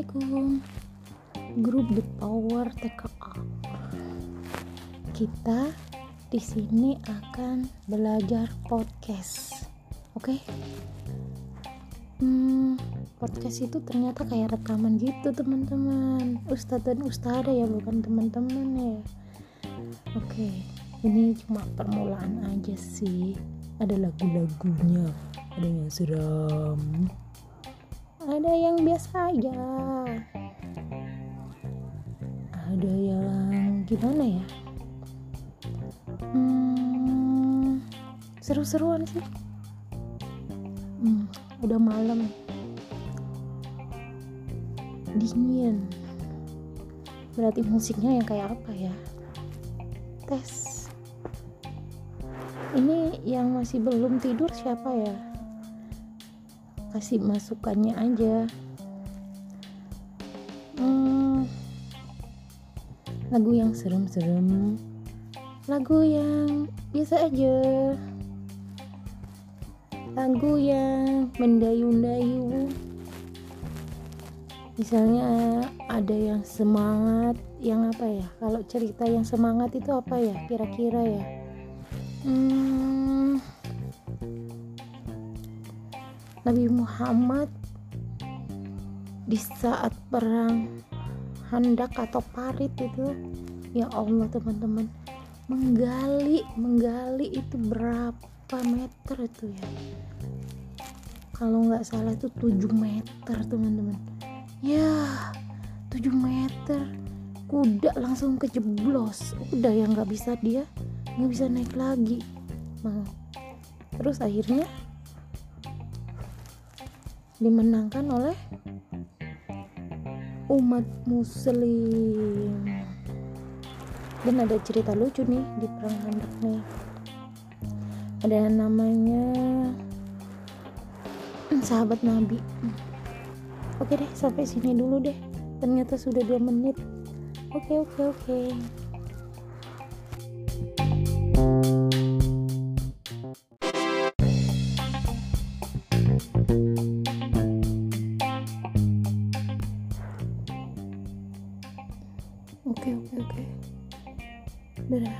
Assalamualaikum. Grup The Power TKA Kita di sini akan belajar podcast Oke? Hmm, podcast itu ternyata kayak rekaman gitu teman-teman. Ustadz dan Ustadzah ya bukan teman-teman ya. Oke ini cuma permulaan aja sih. Ada lagu-lagunya ada yang seram ada yang biasa aja ada yang gimana ya? Hmm, seru-seruan sih. Hmm, udah malam. Dingin. Berarti musiknya yang kayak apa ya? Tes. Ini yang masih belum tidur siapa ya kasih masukannya aja. Hmm, lagu yang serem-serem. Lagu yang biasa aja. Lagu yang mendayu-dayu misalnya ada yang semangat yang apa ya? Kalau cerita yang semangat itu apa ya? Kira-kira ya. Hmm, Nabi Muhammad di saat perang hendak atau parit itu ya Allah teman-teman menggali menggali itu berapa meter itu ya? Kalau nggak salah itu 7 meter teman-teman. Ya 7 meter. Kuda langsung kejeblos. Udah yang nggak bisa dia nggak bisa naik lagi. Nah, terus akhirnya dimenangkan oleh umat muslim. Dan ada cerita lucu nih di perang Handak nih. Ada yang namanya sahabat nabi. Oke deh sampai sini dulu deh. Ternyata sudah dua menit. Oke oke oke oke. Oke dadah